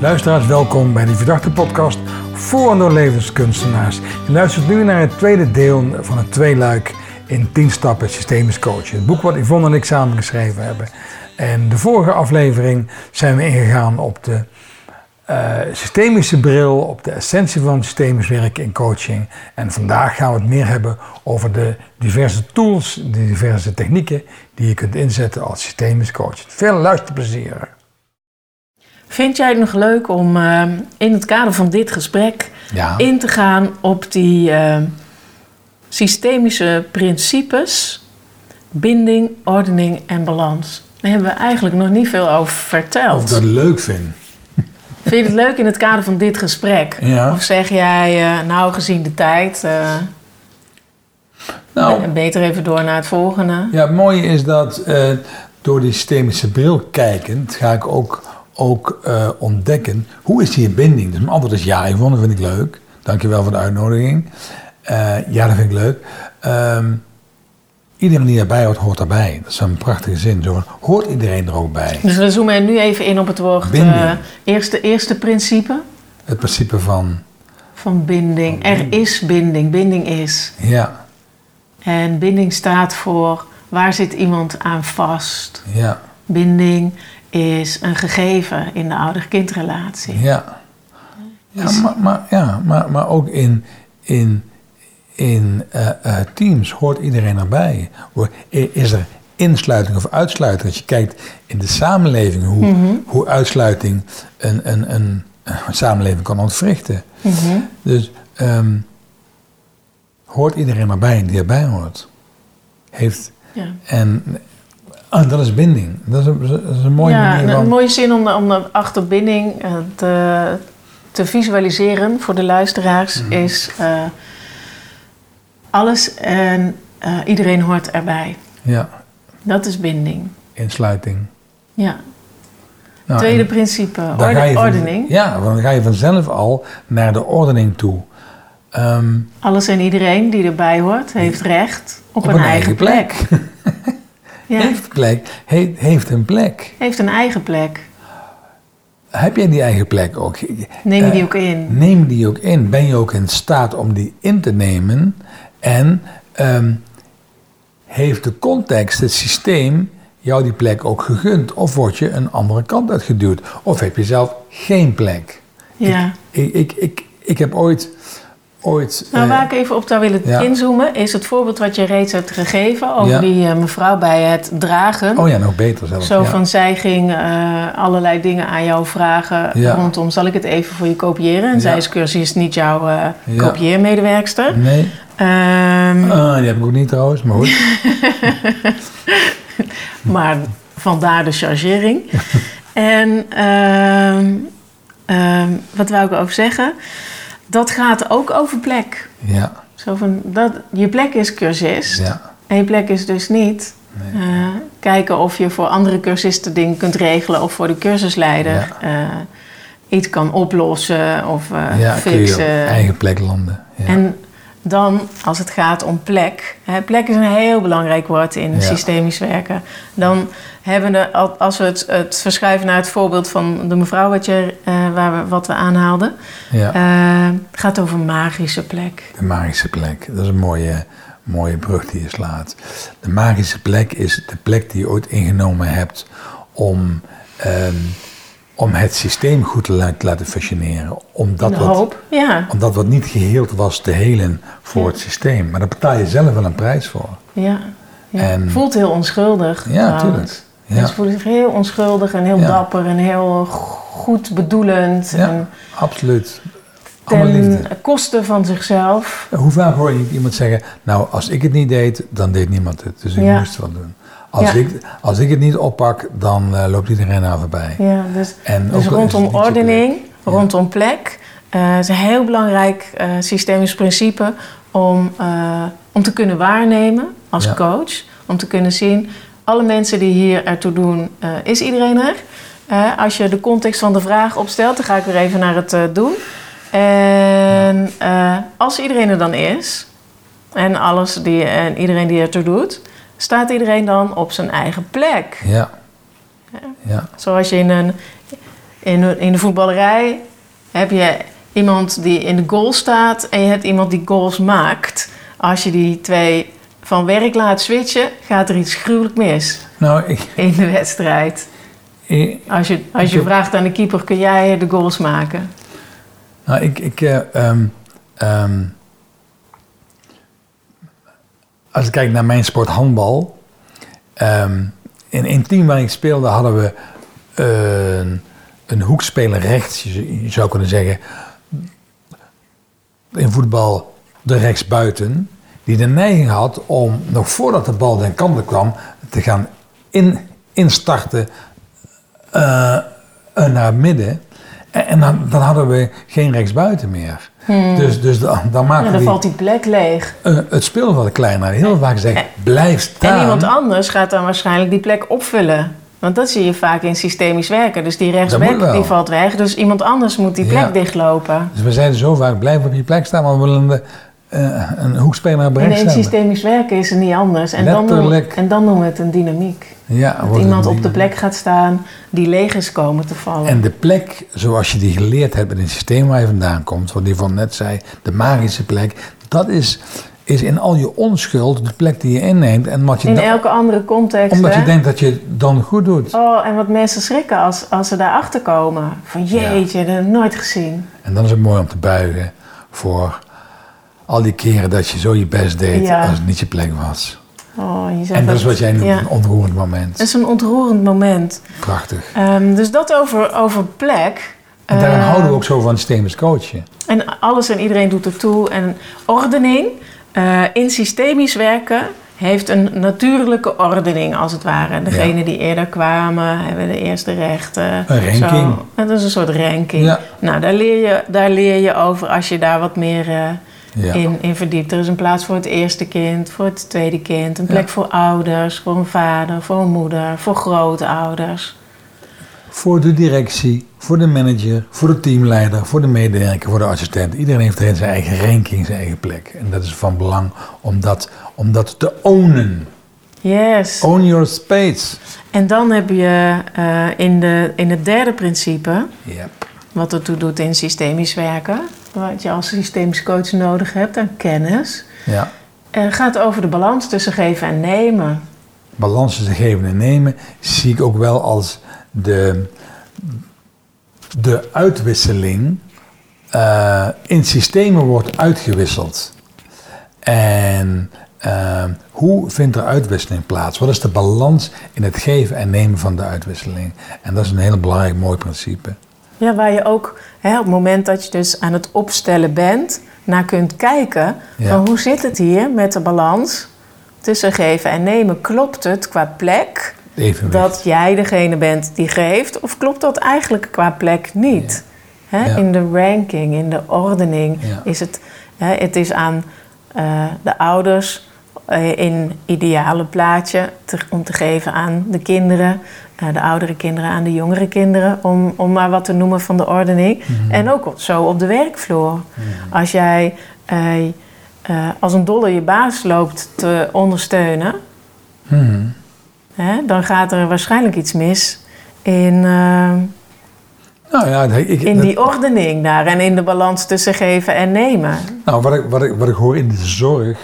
Luisteraars, welkom bij de Verdachte Podcast voor en door levenskunstenaars. Je luistert nu naar het tweede deel van het tweeluik in 10 stappen systemisch coachen. Het boek wat Yvonne en ik samen geschreven hebben. En de vorige aflevering zijn we ingegaan op de uh, systemische bril, op de essentie van systemisch werken in coaching. En vandaag gaan we het meer hebben over de diverse tools, de diverse technieken die je kunt inzetten als systemisch coach. Veel luisterplezier. Vind jij het nog leuk om uh, in het kader van dit gesprek Ja. in te gaan op die uh, systemische principes, binding, ordening en balans? Daar hebben we eigenlijk nog niet veel over verteld. Of ik dat leuk vind. Vind je het leuk in het kader van dit gesprek? Ja. Of zeg jij, uh, nou gezien de tijd, Nou, beter even door naar het volgende? ja, het mooie is dat door die systemische bril kijkend ga ik ook, ook uh, ontdekken hoe is die binding. Dus mijn antwoord is ja, Yvonne, dat vind ik leuk. Dankjewel voor de uitnodiging. Uh, ja, dat vind ik leuk. Um, iedereen die erbij hoort, hoort erbij. Dat is een prachtige zin. Zo hoort iedereen er ook bij? Dus we zoomen nu even in op het woord uh, eerste, eerste principe. Het principe van... Van binding. Er is binding. Binding is. Ja. En binding staat voor waar zit iemand aan vast. Ja. Binding is een gegeven in de ouder-kindrelatie. Ja. Ja, maar, maar, ja maar, maar ook in... in in uh, uh, teams hoort iedereen erbij. Is er insluiting of uitsluiting? Als je kijkt in de samenleving hoe, mm -hmm. hoe uitsluiting een, een, een, een, samenleving kan ontwrichten. Mm -hmm. Dus um, hoort iedereen erbij die erbij hoort. Heeft, ja. En oh, dat is binding. Dat is een, dat is een mooie ja, manier. Een, een mooie zin om, de, om de achter binding te, te visualiseren voor de luisteraars Mhm. mm is uh, alles en uh, iedereen hoort erbij. Ja. Dat is binding. Insluiting. Ja. Nou, Tweede principe, orde, van, ordening. Ja, want dan ga je vanzelf al naar de ordening toe. Um, alles en iedereen die erbij hoort, heeft recht op, op een, een, eigen, eigen plek. plek. ja. heeft, plek he, heeft een plek. Heeft een eigen plek. Heb jij die eigen plek ook? Neem je die uh, ook in? Neem die ook in. Ben je ook in staat om die in te nemen? En um, heeft de context, het systeem, jou die plek ook gegund? Of word je een andere kant uitgeduwd? Of heb je zelf geen plek? Ja. Ik, ik, ik, ik heb ooit. Ooit nou, waar ik even op zou willen ja. inzoomen, is het voorbeeld wat je reeds hebt gegeven over Ja. die uh, mevrouw bij het dragen. Oh ja, nog beter zelfs. Zo ja. van zij ging uh, allerlei dingen aan jou vragen rondom, zal ik het even voor je kopiëren? En zij is cursist niet jouw uh, kopieermedewerkster. Nee, Ah, die heb ik ook niet trouwens, maar goed. maar vandaar de chargering. en ehm, ehm, wat wou ik ook zeggen? Dat gaat ook over plek. Ja, Zo van, dat, je plek is cursist. ja. En je plek is dus niet Nee. eh, kijken of je voor andere cursisten dingen kunt regelen of voor de cursusleider Ja. eh, iets kan oplossen of eh, ja, fixen. eigen plek landen. Ja. En dan, als het gaat om plek, hè, plek is een heel belangrijk woord in Ja. systemisch werken. Dan hebben we, al- als we het, het verschuiven naar het voorbeeld van de mevrouw wat, je, eh, waar we, wat we aanhaalden, ja, eh, het gaat over magische plek. de magische plek. Dat is een mooie, mooie brug die je slaat. De magische plek is de plek die je ooit ingenomen hebt om, ehm, om het systeem goed te la- te laten functioneren. Omdat wat, ja. omdat wat niet geheeld was te helen voor Ja. het systeem. Maar daar betaal je zelf wel een prijs voor. ja. ja. En- Voelt heel onschuldig. Ja, trouwens. tuurlijk. Ja. Mensen voelen zich heel onschuldig en heel dapper en heel goed bedoelend. Ja, En absoluut. Ten koste van zichzelf. Hoe vaak hoor je iemand zeggen, nou als ik het niet deed, dan deed niemand het. Dus ik moest het wel doen. Als, Ja. ik, als ik het niet oppak, dan eh, loopt iedereen aan voorbij. Ja, dus En Dus rondom ordening, plek. Rondom plek, eh is een heel belangrijk eh, systemisch principe om, om te kunnen waarnemen als Ja. coach. Om te kunnen zien, alle mensen die hier ertoe doen, is iedereen er? Als je de context van de vraag opstelt, dan ga ik weer even naar het doen. En als iedereen er dan is, en, alles die, en iedereen die ertoe doet, staat iedereen dan op zijn eigen plek. Ja. Ja. Zoals je in een, in de, in de voetballerij heb je iemand die in de goal staat en je hebt iemand die goals maakt. Als je die twee van werk laat switchen, gaat er iets gruwelijk mis Nou, ik, in de wedstrijd. ik, Als je, als je vraagt aan de keeper, kun jij de goals maken? nou, ik, ik eh, ehm, ehm, als ik kijk naar mijn sport handbal. ehm, in het team waar ik speelde hadden we een, een hoekspeler rechts, je zou- kunnen zeggen. In voetbal de rechtsbuiten. Die de neiging had om nog voordat de bal den kant op kwam te gaan in, instarten eh, eh, naar midden. En, en dan, dan hadden we geen rechtsbuiten meer. Dus, dus dan, dan Ja, maakte dan die, valt die plek leeg. eh, het speelveld kleiner. Heel vaak gezegd, blijf staan. En iemand anders gaat dan waarschijnlijk die plek opvullen. Want dat zie je vaak in systemisch werken. Dus die rechtsback die valt weg. Dus iemand anders moet die plek Ja. dichtlopen. Dus we zeiden zo vaak, blijf op je plek staan, want we willen de, eh, een hoekspeler in hebben. systemisch werken is het niet anders. En dan, noemen, en dan noemen we het een dynamiek. Ja, Dat iemand op de plek gaat staan die leeg is komen te vallen. En de plek, zoals je die geleerd hebt in het systeem waar je vandaan komt, wat die van net zei, de magische plek, dat is, is in al je onschuld de plek die je inneemt. En wat je in elke andere context. omdat je hè? denkt dat je het dan goed doet. Oh, en wat mensen schrikken als, als ze daarachter komen. Van jeetje, dat heb ik nooit gezien. En dan is het mooi om te buigen voor al die keren dat je zo je best deed Ja. als het niet je plek was. Oh, je En dat is wat jij noemt Ja. een ontroerend moment. Het is een ontroerend moment. Prachtig. Ehm, dus dat over, over plek. En daarom Eh, houden we ook zo van systemisch coachen. En alles en iedereen doet ertoe. En ordening eh, in systemisch werken heeft een natuurlijke ordening, als het ware. Degenen die eerder kwamen, hebben de eerste rechten. Een ranking. Zo. Dat is een soort ranking. Ja. Nou, daar leer, je, daar leer je over als je daar wat meer eh, Ja. in, in verdiept. Er is een plaats voor het eerste kind, voor het tweede kind. Een plek Ja. voor ouders, voor een vader, voor een moeder, voor grootouders. Voor de directie, voor de manager, voor de teamleider, voor de medewerker, voor de assistent. Iedereen heeft erin zijn eigen ranking, zijn eigen plek. En dat is van belang om dat, om dat te ownen. Yes. Own your space. En dan heb je eh, in, de, in het derde principe, Ja. wat ertoe doet in systemisch werken, wat je als systemisch coach nodig hebt aan kennis, ja. eh, gaat over de balans tussen geven en nemen. Balans tussen geven en nemen zie ik ook wel als de, de uitwisseling eh, in systemen wordt uitgewisseld. En eh, hoe vindt er uitwisseling plaats? Wat is de balans in het geven en nemen van de uitwisseling? En dat is een heel belangrijk mooi principe. Ja, waar je ook hè, op het moment dat je dus aan het opstellen bent, naar kunt kijken Ja. van hoe zit het hier met de balans tussen geven en nemen. Klopt het qua plek Evenwicht. dat jij degene bent die geeft, of klopt dat eigenlijk qua plek niet? Hè, Ja. In de ranking, in de ordening is het, hè, het is aan eh, de ouders in ideale plaatje te- om te geven aan de kinderen, eh, de oudere kinderen aan de jongere kinderen, om, om maar wat te noemen van de ordening. Mhm. En ook zo op de werkvloer. Als jij eh, eh, als een dolle je baas loopt te ondersteunen, Mhm. hè, dan gaat er waarschijnlijk iets mis in, eh, Nou ja, ik, in die ordening daar en in de balans tussen geven en nemen. Nou, wat ik, wat ik, wat ik hoor in de zorg,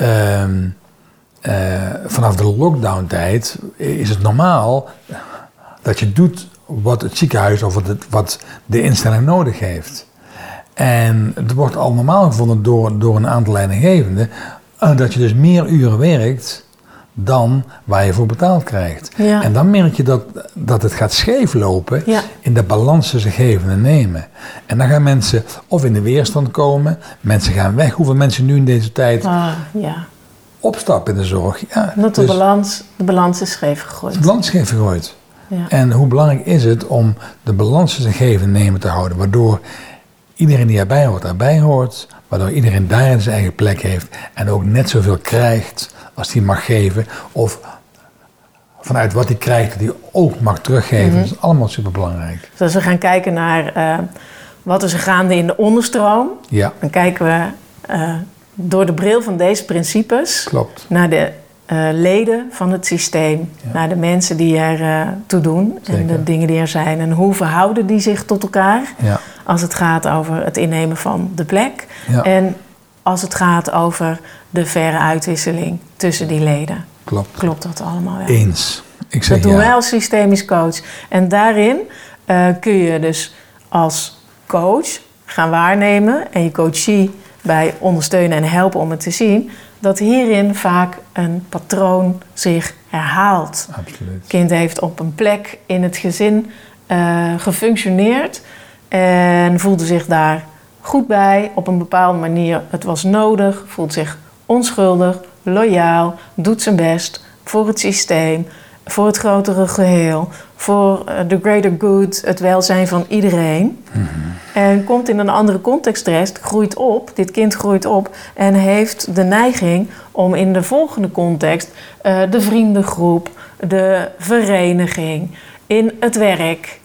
ehm, eh, vanaf de lockdown-tijd is het normaal dat je doet wat het ziekenhuis of wat, wat de instelling nodig heeft. En het wordt al normaal gevonden door, door een aantal leidinggevenden eh, dat je dus meer uren werkt dan waar je voor betaald krijgt. Ja. En dan merk je dat, dat het gaat scheeflopen Ja. in de balans tussen geven en nemen. En dan gaan mensen of in de weerstand komen, mensen gaan weg. Hoeveel mensen nu in deze tijd Ah, ja. opstappen in de zorg? Ja, Dat de, dus balans, de balans is scheef gegooid. de balans scheef gegooid. Ja. En hoe belangrijk is het om de balans tussen geven en nemen te houden, waardoor iedereen die erbij hoort, erbij hoort, waardoor iedereen daar zijn eigen plek heeft en ook net zoveel krijgt als hij mag geven, of vanuit wat hij krijgt, dat hij ook mag teruggeven. Dat is allemaal superbelangrijk. Dus als we gaan kijken naar eh, wat is er gaande in de onderstroom, Ja, dan kijken we eh, door de bril van deze principes klopt. naar de eh, leden van het systeem Ja. naar de mensen die er toe doen en de dingen die er zijn. En hoe verhouden die zich tot elkaar Ja, als het gaat over het innemen van de plek ja en als het gaat over de verre uitwisseling tussen die leden. klopt. Klopt dat allemaal wel? Eens. Ik zeg Dat doen ja. wij als systemisch coach. En daarin eh, kun je dus als coach gaan waarnemen en je coachie bij ondersteunen en helpen om het te zien, dat hierin vaak een patroon zich herhaalt. Absoluut. Kind heeft op een plek in het gezin eh, gefunctioneerd en voelde zich daar goed bij op een bepaalde manier. Het was nodig, voelt zich onschuldig, loyaal, doet zijn best voor het systeem, voor het grotere geheel, voor eh, the greater good, het welzijn van iedereen. En komt in een andere context terecht, groeit op, dit kind groeit op en heeft de neiging om in de volgende context eh, de vriendengroep, de vereniging, in het werk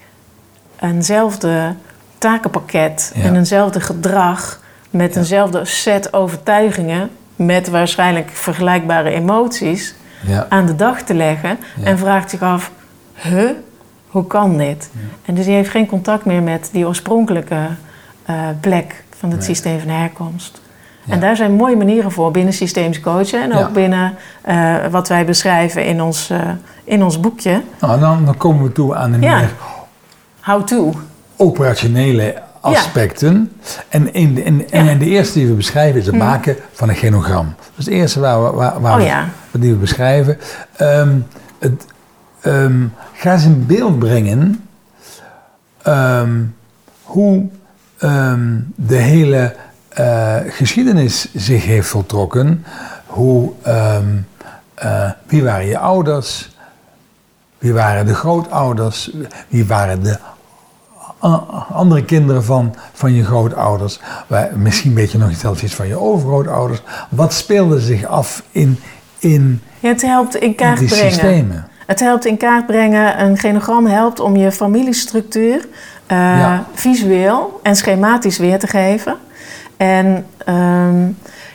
eenzelfde takenpakket Ja. en eenzelfde gedrag met Ja. eenzelfde set overtuigingen met waarschijnlijk vergelijkbare emoties Ja, aan de dag te leggen en vraagt zich af, huh, hoe kan dit? En dus die heeft geen contact meer met die oorspronkelijke eh, plek van het Nee. systeem van herkomst. Ja. En daar zijn mooie manieren voor binnen systemisch coachen en ook Ja. binnen eh, wat wij beschrijven in ons, eh, in ons boekje. nou, dan, dan komen we toe aan de Ja. meer How to. Operationele aspecten. En, in de, in, en Ja. De eerste die we beschrijven is het maken van een genogram. Dat is het eerste waar we, waar, waar Oh we- ja. die we beschrijven. Ehm, het, ehm, ga eens in beeld brengen ehm, hoe de hele eh, geschiedenis zich heeft voltrokken. Hoe, eh, wie waren je ouders? Wie waren de grootouders? Wie waren de andere kinderen van, van je grootouders? Misschien weet je nog zelfs iets van je overgrootouders. Wat speelde zich af in, in Ja, het helpt in kaart die brengen. systemen? Het helpt in kaart brengen. Een genogram helpt om je familiestructuur eh, Ja. visueel en schematisch weer te geven. En ehm,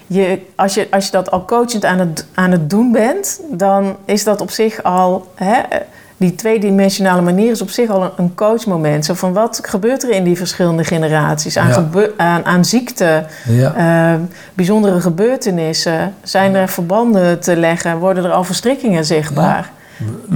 je, als, je, als je dat al coachend aan het, aan het doen bent, dan is dat op zich al. Hè, die tweedimensionale manier is op zich al een, een coachmoment. Zo van wat gebeurt er in die verschillende generaties aan, Ja. gebe- aan, aan ziekte, Ja, eh, bijzondere gebeurtenissen? Zijn er verbanden te leggen? Worden er al verstrikkingen zichtbaar?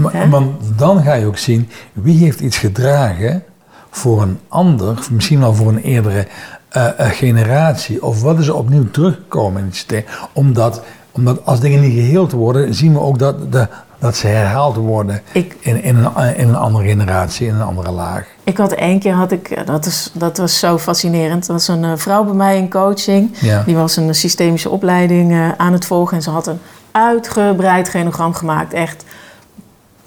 Hè? want dan ga je ook zien wie heeft iets gedragen voor een ander, misschien wel voor een eerdere eh, eh, generatie, of wat is er opnieuw teruggekomen in het systeem. Omdat, omdat als dingen niet geheeld worden, zien we ook dat, de, dat ze herhaald worden Ik, in, in, een, in een andere generatie, in een andere laag. ik had één keer, had ik, eh, dat, is, dat was zo fascinerend. Dat was een eh, vrouw bij mij in coaching. Ja. Die was een systemische opleiding eh, aan het volgen. En ze had een uitgebreid genogram gemaakt. Echt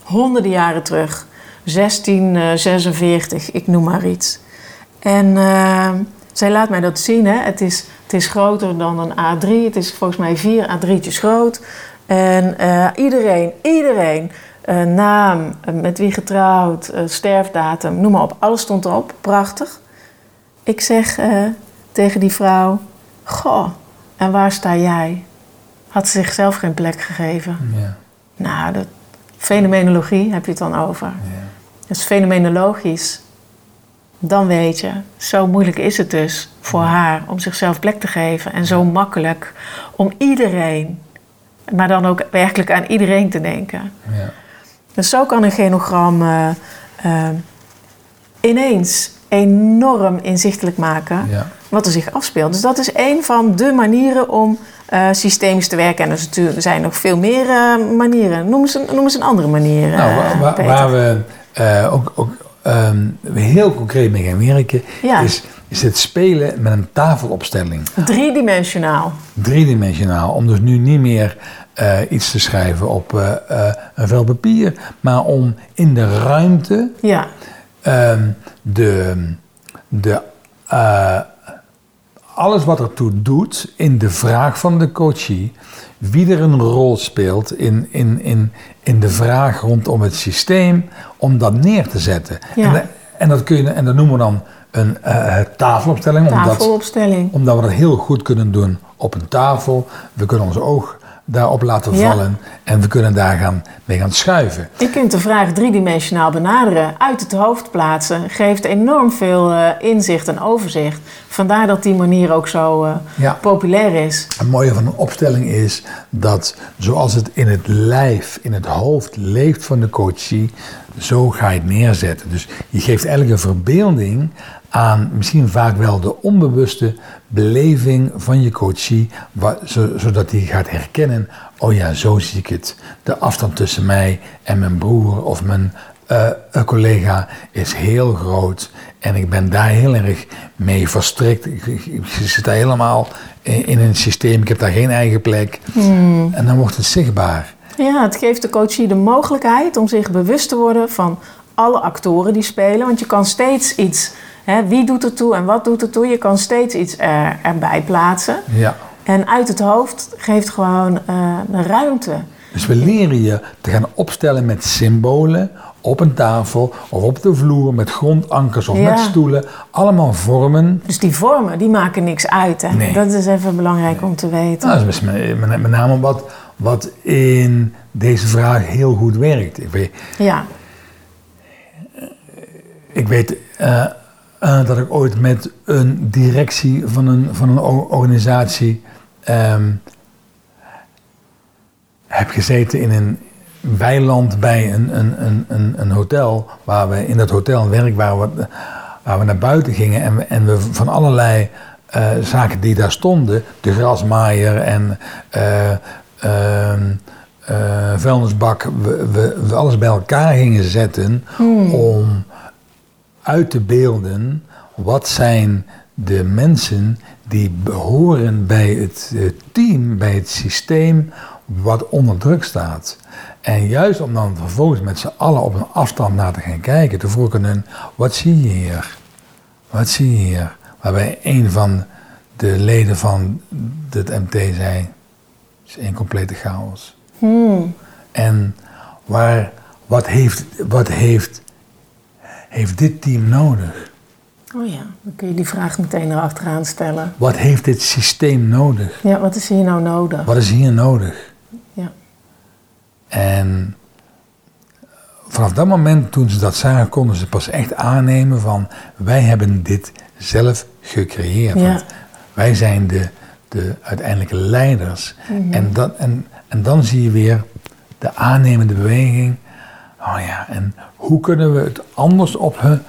honderden jaren terug. 1646, ik noem maar iets. En zij laat mij dat zien. Hè. Het, is, het is groter dan een A3. Het is volgens mij vier A3'tjes groot. En eh, iedereen, iedereen, eh, naam, eh, met wie getrouwd, sterfdatum, noem maar op. Alles stond erop. Prachtig. Ik zeg tegen die vrouw: Goh, en waar sta jij? Had ze zichzelf geen plek gegeven. Ja, Nou, de fenomenologie heb je het dan over. ja. Dus fenomenologisch, dan weet je, zo moeilijk is het dus voor haar om zichzelf plek te geven. En zo makkelijk om iedereen, maar dan ook werkelijk aan iedereen te denken. ja. Dus zo kan een genogram eh, eh, ineens enorm inzichtelijk maken ja. wat er zich afspeelt. Dus dat is een van de manieren om eh, systemisch te werken. En er er zijn nog veel meer manieren. Noem eens, een, noem eens een andere manier. Nou, waar, waar- we ook, ook ehm, heel concreet mee gaan werken, Ja. is, is het spelen met een tafelopstelling. Driedimensionaal. driedimensionaal. Om dus nu niet meer eh, iets te schrijven op eh, eh, een vel papier, maar om in de ruimte Ja, ehm, de, de, alles wat ertoe doet in de vraag van de coachie, wie er een rol speelt in, in, in, in de vraag rondom het systeem, om dat neer te zetten. Ja. En, en, dat kun je, en dat noemen we dan een eh, tafelopstelling, omdat, tafelopstelling. omdat we dat heel goed kunnen doen op een tafel. We kunnen ons oog daarop laten Ja. vallen en we kunnen daar gaan, mee gaan schuiven. Je kunt de vraag driedimensionaal benaderen, uit het hoofd plaatsen, geeft enorm veel eh, inzicht en overzicht. Vandaar dat die manier ook zo eh, Ja. populair is. Het mooie van een opstelling is dat zoals het in het lijf, in het hoofd leeft van de coachie, zo ga je het neerzetten. Dus je geeft eigenlijk een verbeelding aan misschien vaak wel de onbewuste beleving van je coachie, zodat hij gaat herkennen, oh ja, zo zie ik het. De afstand tussen mij en mijn broer of mijn eh, een collega is heel groot en ik ben daar heel erg mee verstrikt. Ik, ik, ik zit daar helemaal in, in een systeem, ik heb daar geen eigen plek. En dan wordt het zichtbaar. Ja, het geeft de coachie de mogelijkheid om zich bewust te worden van alle actoren die spelen. Want je kan steeds iets, hè, wie doet er toe en wat doet er toe, je kan steeds iets er, erbij plaatsen. Ja. En uit het hoofd geeft gewoon een ruimte. Dus we leren je te gaan opstellen met symbolen op een tafel of op de vloer met grondankers of Ja. met stoelen. Allemaal vormen. Dus die vormen, die maken niks uit. Hè? Nee. Dat is even belangrijk om te weten. Nou, dat is met name wat, wat in deze vraag heel goed werkt. Ik weet, Ja, Ik weet eh, eh, dat ik ooit met een directie van een, van een organisatie ehm, heb gezeten in een weiland bij een, een, een, een, een hotel. Waar we in dat hotel een werk waar we, waar we naar buiten gingen en we, en we van allerlei eh, zaken die daar stonden, de grasmaaier en vuilnisbak, we, we, we alles bij elkaar gingen zetten om uit te beelden wat zijn de mensen die behoren bij het eh, team, bij het systeem wat onder druk staat. En juist om dan vervolgens met z'n allen op een afstand naar te gaan kijken, te vroeg ik aan hun, wat zie je hier? Wat zie je hier? Waarbij een van de leden van het MT zei, is één complete chaos. Hmm. En waar, wat, heeft, wat heeft, heeft dit team nodig? Oh ja, dan kun je die vraag meteen erachteraan stellen. Wat heeft dit systeem nodig? Ja, wat is hier nou nodig? Wat is hier nodig? Ja. En vanaf dat moment, toen ze dat zagen, konden ze pas echt aannemen van wij hebben dit zelf gecreëerd. Ja. Want wij zijn de, de uiteindelijke leiders. Mhm. en, dat, en, en dan zie je weer de aannemende beweging. Oh ja, en hoe kunnen we het anders op hun,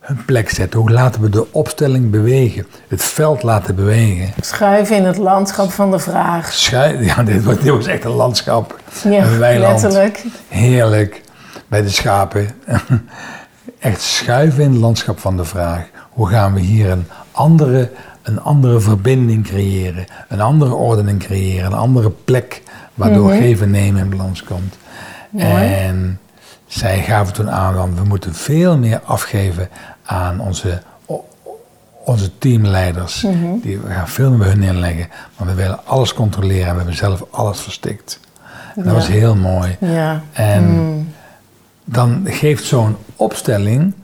hun plek zetten? Hoe laten we de opstelling bewegen? Het veld laten bewegen? Schuiven in het landschap van de vraag. Ja, dit was, dit was echt een landschap. Ja, een weiland. letterlijk. Heerlijk. Bij de schapen. Echt schuiven in het landschap van de vraag. Hoe gaan we hier een andere, een andere verbinding creëren? Een andere ordening creëren? Een andere plek waardoor geven en nemen in balans komt. Mooi. En zij gaven toen aan, want we moeten veel meer afgeven aan onze, onze teamleiders. Die, we gaan veel meer bij hun neerleggen. Maar we willen alles controleren en we hebben zelf alles verstikt. En dat Ja. was heel mooi. Ja. En Hmm. dan geeft zo'n opstelling,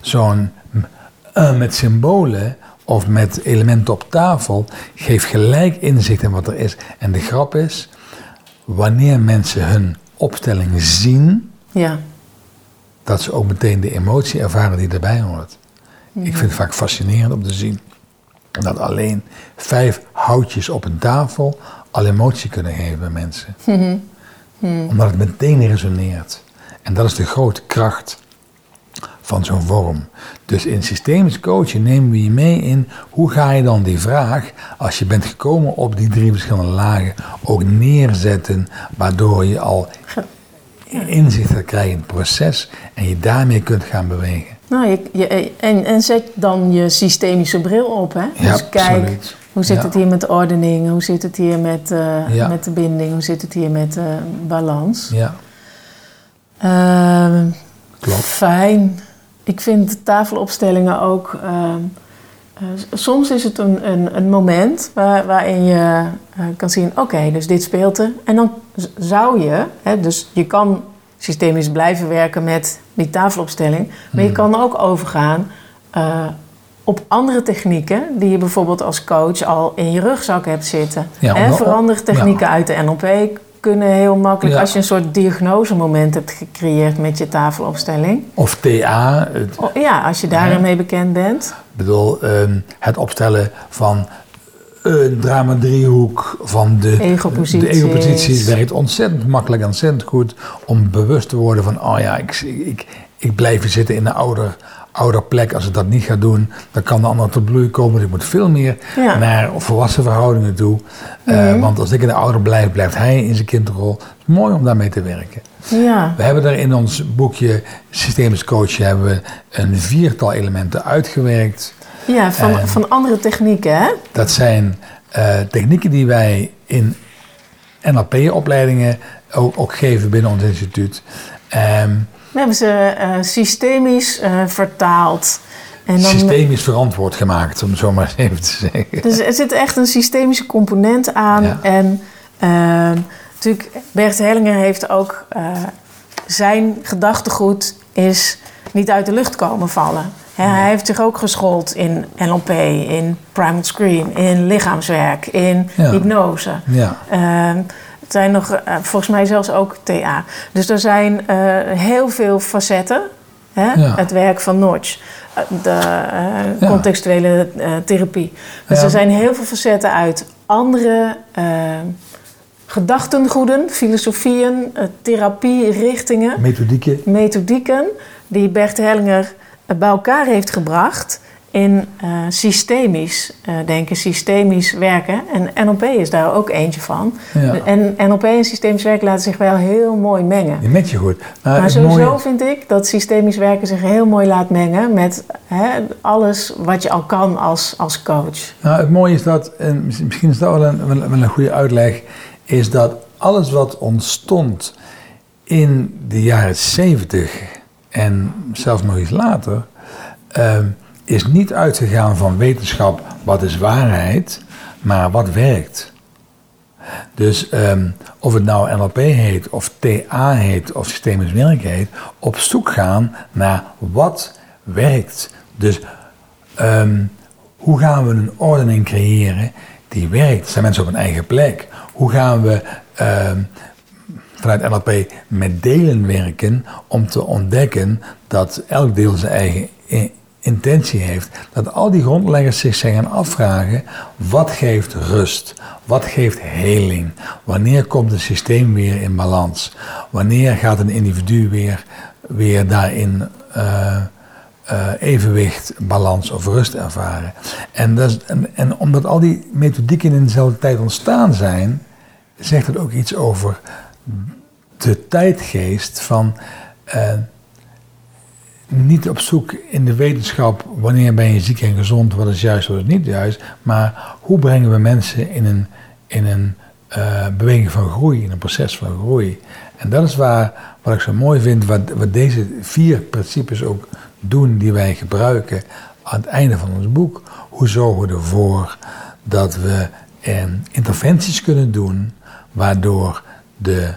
zo'n eh, met symbolen of met elementen op tafel, geeft gelijk inzicht in wat er is. En de grap is, wanneer mensen hun opstelling zien, Ja. dat ze ook meteen de emotie ervaren die erbij hoort. Ik vind het vaak fascinerend om te zien dat alleen vijf houtjes op een tafel al emotie kunnen geven bij mensen. Omdat het meteen resoneert. En dat is de grote kracht van zo'n vorm. Dus in systemisch coachen nemen we je mee in hoe ga je dan die vraag, als je bent gekomen op die drie verschillende lagen, ook neerzetten, waardoor je al inzicht gaat krijgen in het proces en je daarmee kunt gaan bewegen. Nou, je, je- en, en zet dan je systemische bril op, hè? Ja, dus kijk, absoluut. hoe zit Ja. het hier met de ordening? Hoe zit het hier met, eh, Ja. met de binding? Hoe zit het hier met de balans? Ja, Ehm, klopt. Fijn. Ik vind tafelopstellingen ook. ehm, eh, soms is het een, een, een moment waar, waarin je eh, kan zien: oké, dus dit speelt er. En dan zou je, hè, dus je kan systemisch blijven werken met die tafelopstelling, maar je kan ook overgaan. eh, op andere technieken die je bijvoorbeeld als coach al in je rugzak hebt zitten. Ja, Hè, om- verandertechnieken uit de NLP kunnen heel makkelijk Ja. als je een soort diagnosemoment hebt gecreëerd met je tafelopstelling. Of TA, het, Oh, ja, als je daarin mee bekend bent. Ik bedoel, ehm, het opstellen van een drama-driehoek van de, Egoposities. de ego-posities werkt ontzettend makkelijk en ontzettend goed om bewust te worden van, oh ja, ik, ik, ik blijf hier zitten in een ouder, ouder plek. Als ik dat niet ga doen, dan kan de ander tot bloei komen. Dus ik moet veel meer Ja. naar volwassen verhoudingen toe. Eh, Want als ik in de ouder blijf, blijft hij in zijn kindrol. Het is mooi om daarmee te werken. Ja. We hebben er in ons boekje Systemisch Coachen hebben we een viertal elementen uitgewerkt. Ja, van, van andere technieken, hè? Dat zijn eh, technieken die wij in NLP-opleidingen ook, ook geven binnen ons instituut. Ehm, We hebben ze eh, systemisch eh, vertaald. En dan, systemisch verantwoord gemaakt, om het zo maar even te zeggen. Dus er zit echt een systemische component aan. Ja. En ehm, natuurlijk, Bert Hellinger heeft ook... eh, zijn gedachtegoed is niet uit de lucht komen vallen. Hij heeft zich ook geschoold in NLP, in Primal Screen, in lichaamswerk, in Ja. hypnose. Ja, Ehm, het zijn nog, eh, volgens mij zelfs ook TA. Dus er zijn eh, heel veel facetten. Hè? Ja. Het werk van Notch, eh, de eh, Ja. contextuele eh, therapie. Dus Ja. er zijn heel veel facetten uit andere gedachtengoeden, filosofieën, eh, therapierichtingen methodieken. methodieken die Bert Hellinger bij elkaar heeft gebracht in eh, systemisch eh, denken, systemisch werken. En NLP is daar ook eentje van. Ja. En NLP en systemisch werken laten zich wel heel mooi mengen. Die met je goed. Maar, sowieso mooie- vind ik dat systemisch werken zich heel mooi laat mengen met hè, alles wat je al kan als, als coach. Nou, het mooie is dat, en mis- misschien is dat wel een, wel een goede uitleg, is dat alles wat ontstond in de jaren 70 en zelfs nog iets later, ehm, is niet uitgegaan van wetenschap, wat is waarheid, maar wat werkt. Dus ehm, of het nou NLP heet, of TA heet, of systemisch werk heet, op zoek gaan naar wat werkt. Dus ehm, hoe gaan we een ordening creëren die werkt? Zijn mensen op een eigen plek? Hoe gaan we ehm, vanuit NLP met delen werken om te ontdekken dat elk deel zijn eigen intentie heeft? Dat al die grondleggers zich zijn gaan afvragen: wat geeft rust? Wat geeft heling? Wanneer komt het systeem weer in balans? Wanneer gaat een individu weer, weer daarin eh, eh, evenwicht, balans of rust ervaren? En, en omdat al die methodieken in dezelfde tijd ontstaan zijn, zegt het ook iets over de tijdgeest van eh, niet op zoek in de wetenschap wanneer ben je ziek en gezond, wat is juist, wat is niet juist, maar hoe brengen we mensen in een, in een eh, beweging van groei, in een proces van groei. En dat is waar, wat ik zo mooi vind, wat, wat deze vier principes ook doen die wij gebruiken aan het einde van ons boek. Hoe zorgen we ervoor dat we eh, interventies kunnen doen waardoor de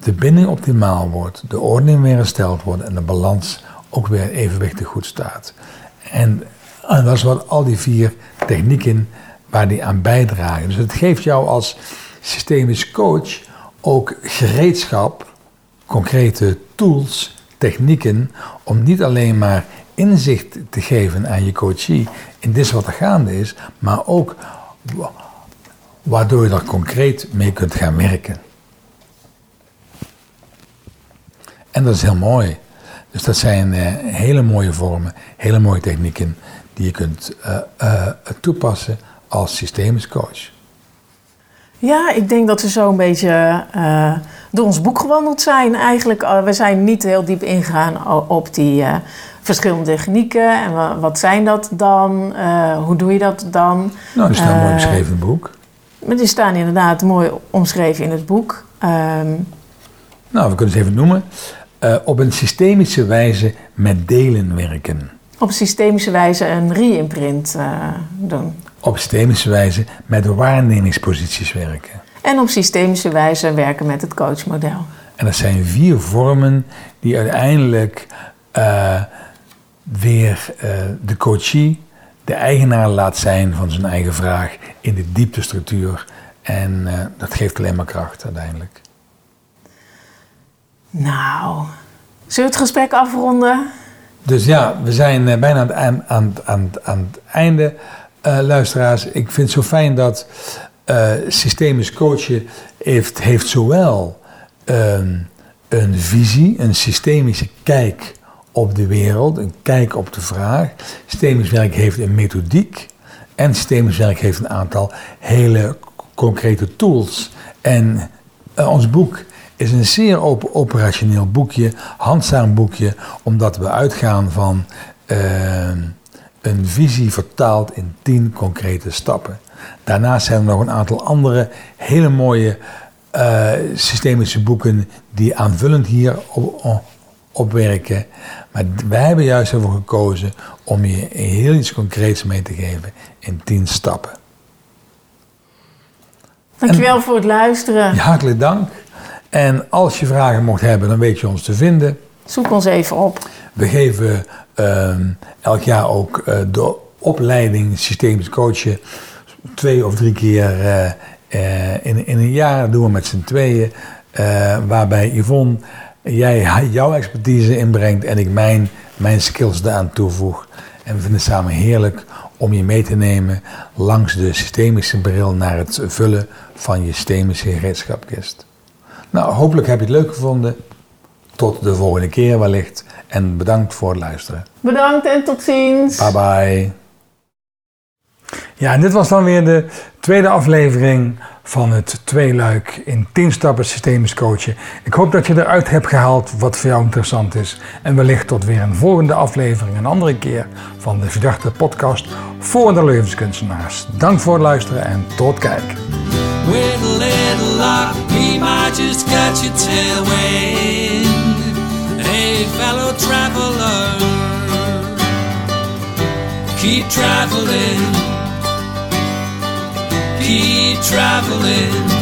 de binding optimaal wordt, de ordening weer hersteld wordt en de balans ook weer evenwichtig goed staat. En, en dat is wat al die vier technieken waar die aan bijdragen. Dus het geeft jou als systemisch coach ook gereedschap, concrete tools, technieken om niet alleen maar inzicht te geven aan je coachie in dit wat er gaande is, maar ook wa- waardoor je er concreet mee kunt gaan werken. En dat is heel mooi. Dus dat zijn eh, hele mooie vormen, hele mooie technieken die je kunt eh, eh, toepassen als systemisch coach. Ja, ik denk dat we zo een beetje door ons boek gewandeld zijn. Eigenlijk, we zijn niet heel diep ingegaan op die verschillende technieken. En wa- wat zijn dat dan? Hoe doe je dat dan? Nou, die staat mooi beschreven in het boek. Maar die staan inderdaad mooi omschreven in het boek. Ehm, Nou, we kunnen ze even noemen. Eh, op een systemische wijze met delen werken. op systemische wijze een re-imprint eh, doen. Op systemische wijze met waarnemingsposities werken. En op systemische wijze werken met het coachmodel. En dat zijn vier vormen die uiteindelijk eh, weer de coachie de eigenaar laat zijn van zijn eigen vraag in de dieptestructuur. En uh, dat geeft alleen maar kracht uiteindelijk. Nou, zullen we het gesprek afronden? Dus ja, we zijn uh, bijna aan, aan, aan, het einde, uh, luisteraars. Ik vind het zo fijn dat systemisch coachen heeft, heeft zowel ehm, een visie, een systemische kijk op de wereld, een kijk op de vraag. Systemisch werk heeft een methodiek en systemisch werk heeft een aantal hele concrete tools. En ons boek is een zeer op operationeel boekje, handzaam boekje, omdat we uitgaan van uh, een visie vertaald in tien concrete stappen. Daarnaast zijn er nog een aantal andere hele mooie uh, systemische boeken die aanvullend hier op, opwerken. Maar wij hebben juist ervoor gekozen om je heel iets concreets mee te geven in tien stappen. Dankjewel en, voor het luisteren. Ja, hartelijk dank. En als je vragen mocht hebben, dan weet je ons te vinden. Zoek ons even op. We geven uh, elk jaar ook uh, de opleiding systemisch coachen twee of drie keer uh, in, in een jaar. Dat doen we met z'n tweeën. waarbij Yvonne jij jouw expertise inbrengt en ik mijn, mijn skills daaraan toevoeg. En we vinden het samen heerlijk om je mee te nemen langs de systemische bril naar het vullen van je systemische gereedschapkist. Nou, hopelijk heb je het leuk gevonden. Tot de volgende keer wellicht. En bedankt voor het luisteren. Bedankt en tot ziens. Bye bye. Ja, en dit was dan weer de tweede aflevering van het tweeluik in 10 stappen systemisch coachen. Ik hoop dat je eruit hebt gehaald wat voor jou interessant is. En wellicht tot weer een volgende aflevering, een andere keer van de Verdachte Podcast voor de levenskunstenaars. Dank voor het luisteren en tot kijk. A luck, we might just catch your tailwind. Hey, fellow traveler, keep traveling. keep traveling